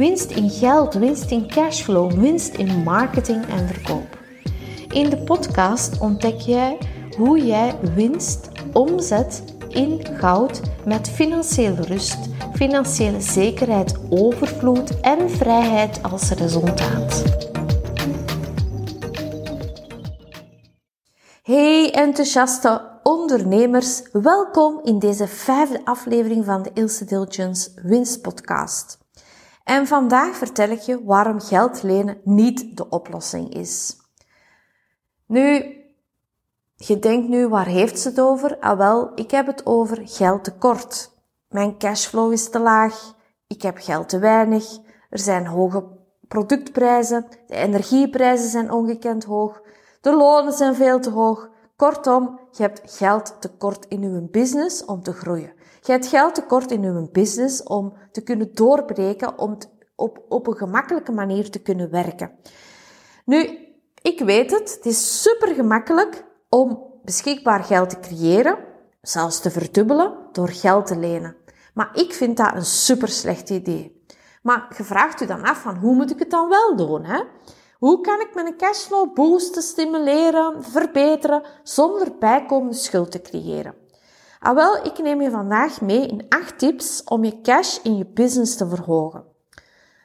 winst in geld, winst in cashflow, winst in marketing en verkoop. In de podcast ontdek jij hoe jij winst omzet in goud met financiële rust, financiële zekerheid, overvloed en vrijheid als resultaat. Hey enthousiaste ondernemers, welkom in deze vijfde aflevering van de Ilse Diligence Winstpodcast. En vandaag vertel ik je waarom geld lenen niet de oplossing is. Nu, je denkt nu, waar heeft ze het over? Ah wel, ik heb het over geldtekort. Mijn cashflow is te laag, ik heb geld te weinig, er zijn hoge productprijzen, de energieprijzen zijn ongekend hoog, de lonen zijn veel te hoog. Kortom, je hebt geld tekort in je business om te groeien. Je hebt geld tekort in je business om te kunnen doorbreken, om op, op een gemakkelijke manier te kunnen werken. Nu, ik weet het, het is super gemakkelijk om beschikbaar geld te creëren, zelfs te verdubbelen door geld te lenen. Maar ik vind dat een super slecht idee. Maar je vraagt u dan af van hoe moet ik het dan wel doen? Hè? Hoe kan ik mijn cashflow boosten, stimuleren, verbeteren zonder bijkomende schuld te creëren? Ah wel, ik neem je vandaag mee in 8 tips om je cash in je business te verhogen.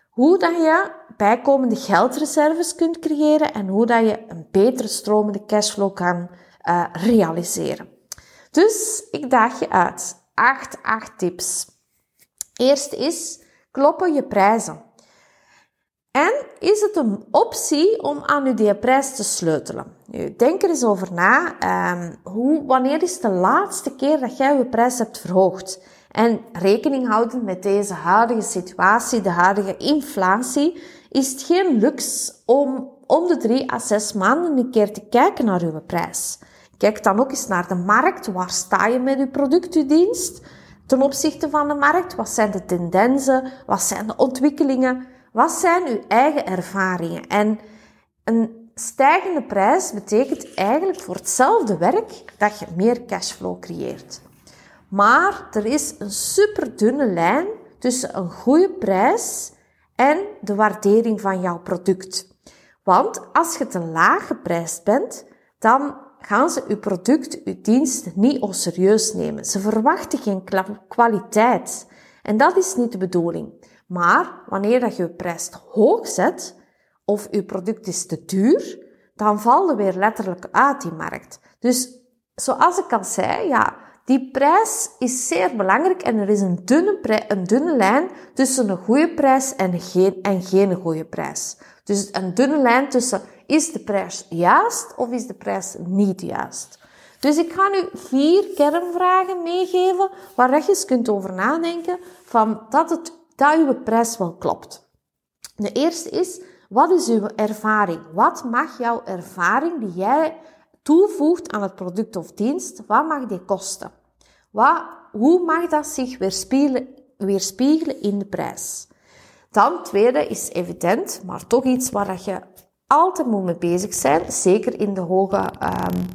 Hoe dat je bijkomende geldreserves kunt creëren en hoe dat je een betere stromende cashflow kan uh, realiseren. Dus ik daag je uit. 8, 8 tips. Eerst is kloppen je prijzen. En is het een optie om aan uw prijs te sleutelen? Nu, denk er eens over na. Um, hoe, wanneer is de laatste keer dat jij je prijs hebt verhoogd? En rekening houden met deze huidige situatie, de huidige inflatie, is het geen luxe om om de drie à zes maanden een keer te kijken naar uw prijs. Kijk dan ook eens naar de markt. Waar sta je met uw product, uw dienst? Ten opzichte van de markt, wat zijn de tendensen? Wat zijn de ontwikkelingen? Wat zijn uw eigen ervaringen? En een stijgende prijs betekent eigenlijk voor hetzelfde werk dat je meer cashflow creëert. Maar er is een super dunne lijn tussen een goede prijs en de waardering van jouw product. Want als je te laag geprijsd bent, dan gaan ze uw product, uw dienst niet serieus nemen. Ze verwachten geen kwaliteit. En dat is niet de bedoeling. Maar wanneer dat je je prijs hoog zet, of je product is te duur, dan val je weer letterlijk uit die markt. Dus zoals ik al zei, ja, die prijs is zeer belangrijk en er is een dunne, een dunne lijn tussen een goede prijs en geen, en geen goede prijs. Dus een dunne lijn tussen is de prijs juist of is de prijs niet juist. Dus ik ga nu vier kernvragen meegeven waar je eens kunt over nadenken van dat het dat uw prijs wel klopt. De eerste is, wat is uw ervaring? Wat mag jouw ervaring die jij toevoegt aan het product of dienst, wat mag die kosten? Wat, hoe mag dat zich weerspiegelen, weerspiegelen in de prijs? Dan, tweede is evident, maar toch iets waar je altijd moet mee bezig zijn, zeker in de hoge um,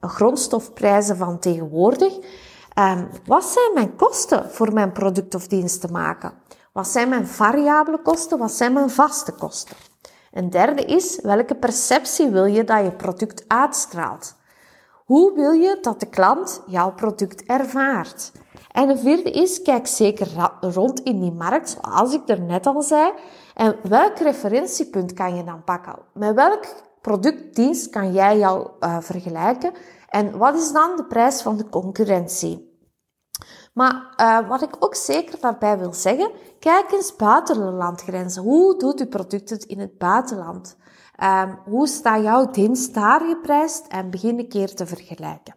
grondstofprijzen van tegenwoordig. Um, wat zijn mijn kosten voor mijn product of dienst te maken? Wat zijn mijn variabele kosten? Wat zijn mijn vaste kosten? Een derde is, welke perceptie wil je dat je product uitstraalt? Hoe wil je dat de klant jouw product ervaart? En een vierde is, kijk zeker rond in die markt, zoals ik er net al zei. En welk referentiepunt kan je dan pakken? Met welk productdienst kan jij jou uh, vergelijken? En wat is dan de prijs van de concurrentie? Maar uh, wat ik ook zeker daarbij wil zeggen, kijk eens buiten. Hoe doet uw product het in het buitenland? Um, hoe staat jouw dienst daar geprijsd? En begin een keer te vergelijken.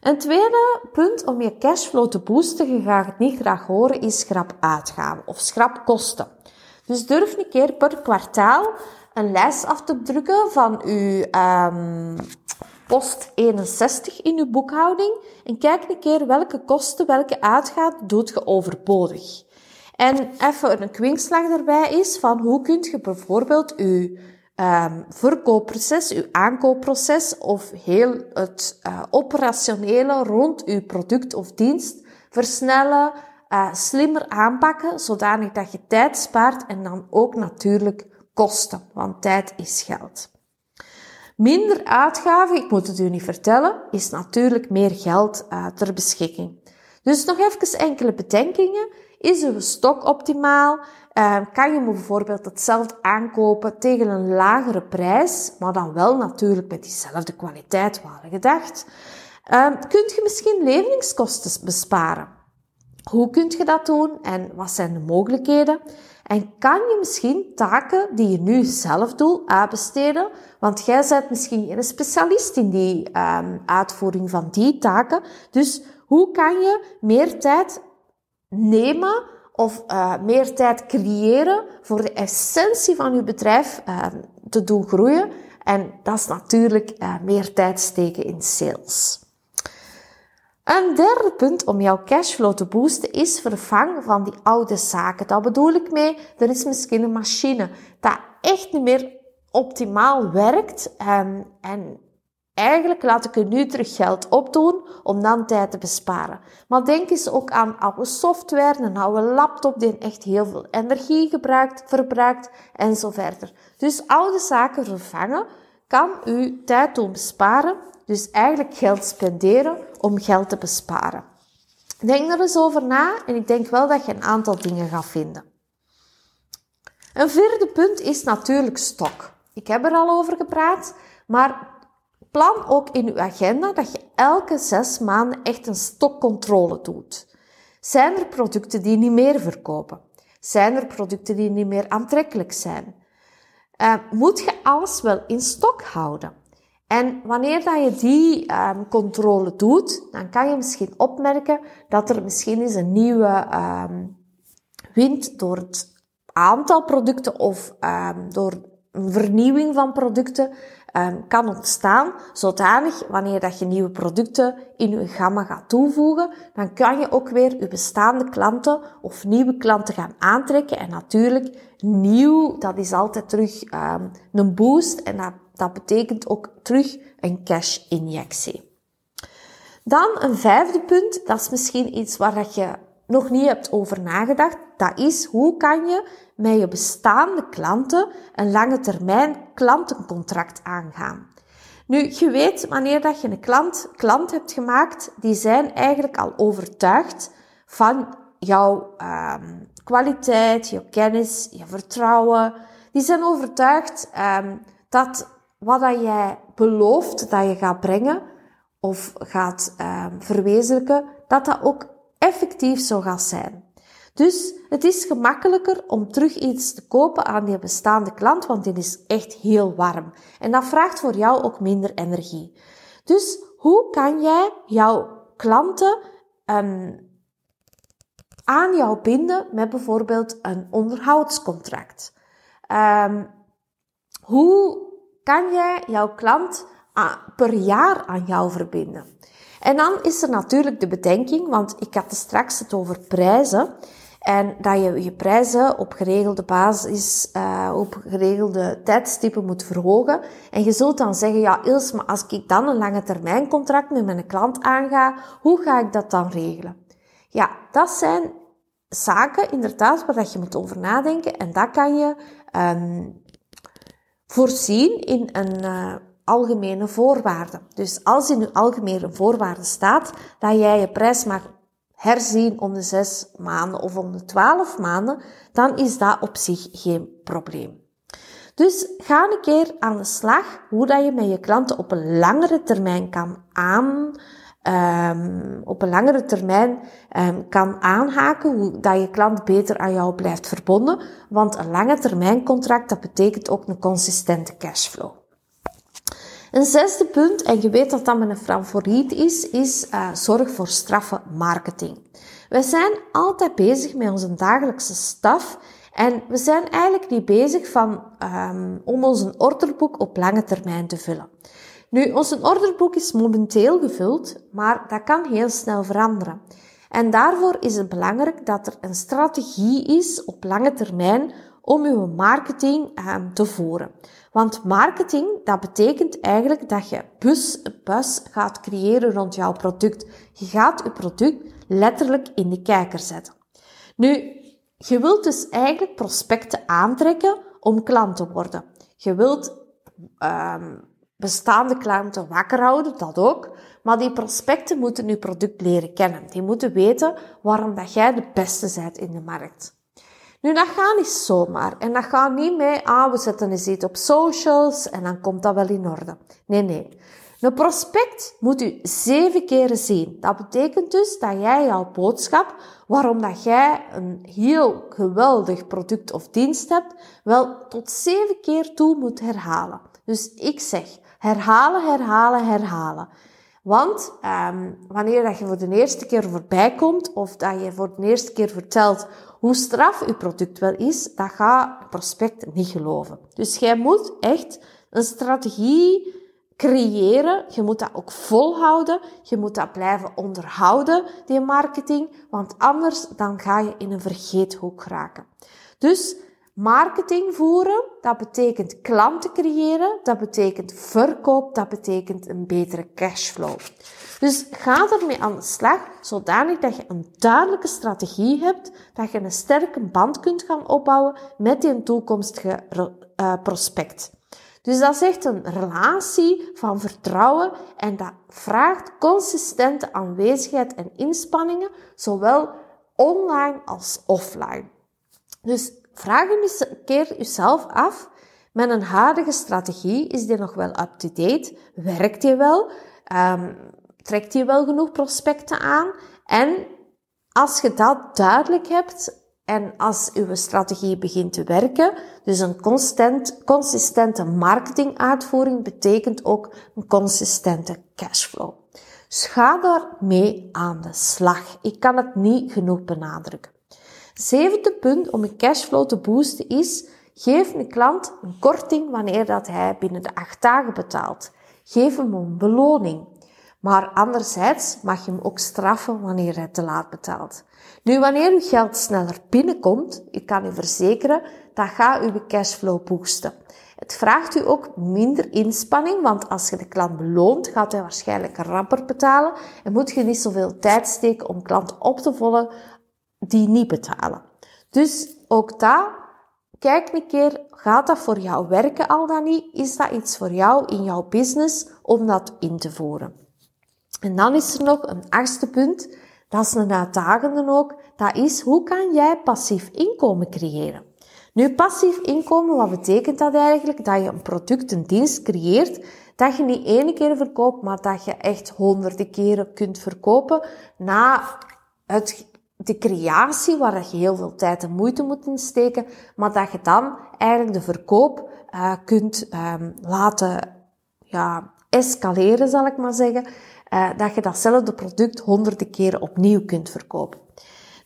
Een tweede punt om je cashflow te boosten, je gaat het niet graag horen, is schrap uitgaven of schrap kosten. Dus durf een keer per kwartaal een lijst af te drukken van uw um, post 61 in uw boekhouding en kijk een keer welke kosten, welke uitgaat, doet je overbodig. En even een kwinkslag erbij is van hoe kunt je bijvoorbeeld uw um, verkoopproces, uw aankoopproces of heel het uh, operationele rond uw product of dienst versnellen, uh, slimmer aanpakken, zodanig dat je tijd spaart en dan ook natuurlijk kosten, want tijd is geld. Minder uitgaven, ik moet het u niet vertellen, is natuurlijk meer geld uh, ter beschikking. Dus nog even enkele bedenkingen. Is uw stok optimaal? Uh, kan je bijvoorbeeld hetzelfde aankopen tegen een lagere prijs, maar dan wel natuurlijk met diezelfde kwaliteit, waar gedacht. Uh, kunt je misschien leveringskosten besparen? Hoe kunt je dat doen en wat zijn de mogelijkheden? En kan je misschien taken die je nu zelf doet uitbesteden? Want jij bent misschien geen specialist in die um, uitvoering van die taken. Dus hoe kan je meer tijd nemen of uh, meer tijd creëren voor de essentie van je bedrijf uh, te doen groeien? En dat is natuurlijk uh, meer tijd steken in sales. Een derde punt om jouw cashflow te boosten is vervang van die oude zaken. Dat bedoel ik mee, er is misschien een machine dat echt niet meer optimaal werkt. Um, en eigenlijk laat ik er nu terug geld opdoen om dan tijd te besparen. Maar denk eens ook aan oude software, een oude laptop die echt heel veel energie gebruikt, verbruikt en zo verder. Dus oude zaken vervangen kan u tijd doen besparen. Dus eigenlijk geld spenderen om geld te besparen. Denk er eens over na en ik denk wel dat je een aantal dingen gaat vinden. Een vierde punt is natuurlijk stok. Ik heb er al over gepraat, maar plan ook in uw agenda dat je elke zes maanden echt een stokcontrole doet. Zijn er producten die niet meer verkopen? Zijn er producten die niet meer aantrekkelijk zijn? Uh, moet je alles wel in stok houden? En wanneer dat je die um, controle doet, dan kan je misschien opmerken dat er misschien eens een nieuwe um, wind door het aantal producten of um, door een vernieuwing van producten kan ontstaan, zodanig wanneer dat je nieuwe producten in je gamma gaat toevoegen, dan kan je ook weer je bestaande klanten of nieuwe klanten gaan aantrekken. En natuurlijk, nieuw, dat is altijd terug een boost en dat dat betekent ook terug een cash-injectie. Dan een vijfde punt, dat is misschien iets waar je nog niet hebt over nagedacht. Dat is, hoe kan je met je bestaande klanten een lange termijn klantencontract aangaan? Nu, je weet wanneer dat je een klant, klant hebt gemaakt, die zijn eigenlijk al overtuigd van jouw um, kwaliteit, je kennis, je vertrouwen. Die zijn overtuigd um, dat wat dat jij belooft dat je gaat brengen of gaat um, verwezenlijken, dat dat ook effectief zo gaat zijn. Dus het is gemakkelijker om terug iets te kopen aan die bestaande klant, want die is echt heel warm. En dat vraagt voor jou ook minder energie. Dus hoe kan jij jouw klanten um, aan jou binden met bijvoorbeeld een onderhoudscontract? Um, hoe kan jij jouw klant per jaar aan jou verbinden. En dan is er natuurlijk de bedenking, want ik had er straks het over prijzen. En dat je je prijzen op geregelde basis, uh, op geregelde tijdstippen moet verhogen. En je zult dan zeggen, ja Ilse, maar als ik dan een lange termijn contract met mijn klant aanga, hoe ga ik dat dan regelen? Ja, dat zijn zaken inderdaad waar je moet over nadenken. En dat kan je um, voorzien in een uh, algemene voorwaarde. Dus als in uw algemene voorwaarde staat dat jij je prijs mag herzien om de zes maanden of om de twaalf maanden, dan is dat op zich geen probleem. Dus ga een keer aan de slag hoe dat je met je klanten op een langere termijn kan aan, um, op een langere termijn um, kan aanhaken, hoe dat je klant beter aan jou blijft verbonden. Want een lange termijn contract, dat betekent ook een consistente cashflow. Een zesde punt, en je weet dat dat mijn favoriet is, is uh, zorg voor straffe marketing. Wij zijn altijd bezig met onze dagelijkse staf En we zijn eigenlijk niet bezig van, um, om ons orderboek op lange termijn te vullen. Nu, ons orderboek is momenteel gevuld, maar dat kan heel snel veranderen. En daarvoor is het belangrijk dat er een strategie is op lange termijn om uw marketing um, te voeren. Want marketing, dat betekent eigenlijk dat je bus, bus gaat creëren rond jouw product. Je gaat je product letterlijk in de kijker zetten. Nu, je wilt dus eigenlijk prospecten aantrekken om klant te worden. Je wilt um, bestaande klanten wakker houden, dat ook. Maar die prospecten moeten je product leren kennen. Die moeten weten waarom dat jij de beste bent in de markt. Nu, dat gaat niet zomaar. En dat gaat niet mee, ah, we zetten eens iets op socials en dan komt dat wel in orde. Nee, nee. Een prospect moet u zeven keren zien. Dat betekent dus dat jij jouw boodschap, waarom dat jij een heel geweldig product of dienst hebt, wel tot zeven keer toe moet herhalen. Dus ik zeg, herhalen, herhalen, herhalen. Want um, wanneer dat je voor de eerste keer voorbij komt, of dat je voor de eerste keer vertelt hoe straf je product wel is, dat gaat prospect niet geloven. Dus jij moet echt een strategie creëren. Je moet dat ook volhouden. Je moet dat blijven onderhouden, die marketing. Want anders dan ga je in een vergeethoek raken. Dus marketing voeren, dat betekent klanten creëren. Dat betekent verkoop. Dat betekent een betere cashflow. Dus ga ermee aan de slag, zodanig dat je een duidelijke strategie hebt, dat je een sterke band kunt gaan opbouwen met die toekomstige uh, prospect. Dus dat is echt een relatie van vertrouwen en dat vraagt consistente aanwezigheid en inspanningen, zowel online als offline. Dus vraag je eens een keer jezelf af, met een huidige strategie, is die nog wel up-to-date? Werkt die wel? Um, trekt die wel genoeg prospecten aan? En als je dat duidelijk hebt en als uw strategie begint te werken, dus een constant, consistente marketinguitvoering betekent ook een consistente cashflow. Dus ga daarmee aan de slag. Ik kan het niet genoeg benadrukken. Zevende punt om je cashflow te boosten is, geef een klant een korting wanneer dat hij binnen de acht dagen betaalt. Geef hem een beloning. Maar anderzijds mag je hem ook straffen wanneer hij te laat betaalt. Nu, wanneer uw geld sneller binnenkomt, ik kan u verzekeren, dat gaat uw cashflow boosten. Het vraagt u ook minder inspanning, want als je de klant beloont, gaat hij waarschijnlijk rapper betalen en moet je niet zoveel tijd steken om klanten op te volgen die niet betalen. Dus ook daar, kijk een keer, gaat dat voor jou werken al dan niet? Is dat iets voor jou in jouw business om dat in te voeren? En dan is er nog een achtste punt, dat is een uitdagende ook, dat is hoe kan jij passief inkomen creëren? Nu, passief inkomen, wat betekent dat eigenlijk? Dat je een product, een dienst creëert, dat je niet één keer verkoopt, maar dat je echt honderden keren kunt verkopen na het, de creatie, waar je heel veel tijd en moeite moet insteken, maar dat je dan eigenlijk de verkoop uh, kunt um, laten ja, escaleren, zal ik maar zeggen uh, dat je datzelfde product honderden keren opnieuw kunt verkopen.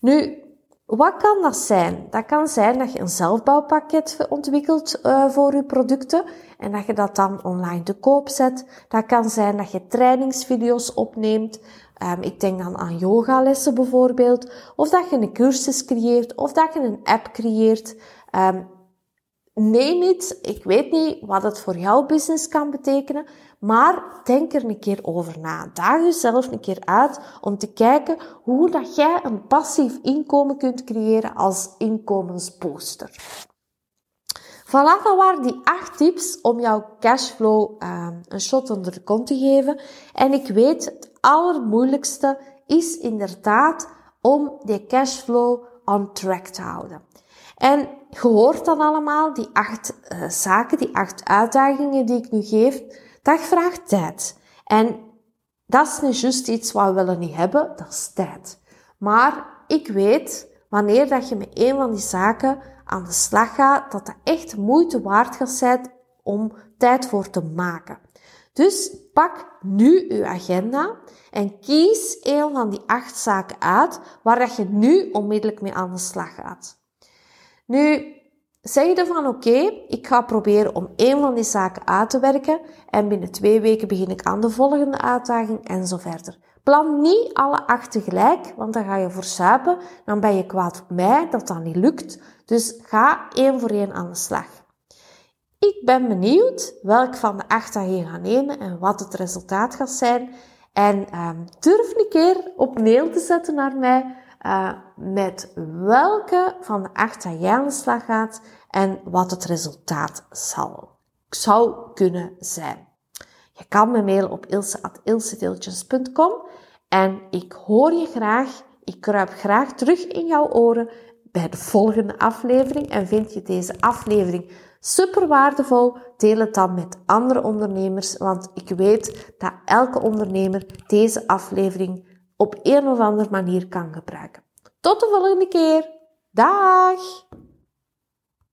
Nu, wat kan dat zijn? Dat kan zijn dat je een zelfbouwpakket ontwikkelt uh, voor je producten en dat je dat dan online te koop zet. Dat kan zijn dat je trainingsvideo's opneemt. Um, ik denk dan aan yogalessen bijvoorbeeld. Of dat je een cursus creëert. Of dat je een app creëert. Um, neem iets. Ik weet niet wat het voor jouw business kan betekenen. Maar denk er een keer over na. Daag jezelf een keer uit om te kijken hoe dat jij een passief inkomen kunt creëren als inkomensbooster. Voilà, dat waren die acht tips om jouw cashflow uh, een shot onder de kont te geven. En ik weet, het allermoeilijkste is inderdaad om die cashflow on track te houden. En je hoort dan allemaal, die acht uh, zaken, die acht uitdagingen die ik nu geef, dat vraagt tijd. En dat is niet juist iets wat we willen niet hebben, dat is tijd. Maar ik weet, wanneer dat je met een van die zaken aan de slag gaat, dat dat echt moeite waard gaat zijn om tijd voor te maken. Dus pak nu uw agenda en kies een van die acht zaken uit waar dat je nu onmiddellijk mee aan de slag gaat. Nu, zeg je van oké, ik ga proberen om één van die zaken uit te werken en binnen twee weken begin ik aan de volgende uitdaging en zo verder. Plan niet alle acht tegelijk, want dan ga je versuipen. Dan ben je kwaad op mij dat dat niet lukt. Dus ga één voor één aan de slag. Ik ben benieuwd welk van de acht dat je gaat nemen en wat het resultaat gaat zijn. En um, durf een keer op mail te zetten naar mij uh, met welke van de acht dat jij aan de slag gaat en wat het resultaat zal, zou kunnen zijn. Je kan me mailen op ilse.ilsedeeltjes.com en ik hoor je graag. Ik kruip graag terug in jouw oren bij de volgende aflevering. En vind je deze aflevering super waardevol? Deel het dan met andere ondernemers, want ik weet dat elke ondernemer deze aflevering op een of andere manier kan gebruiken. Tot de volgende keer. Dag!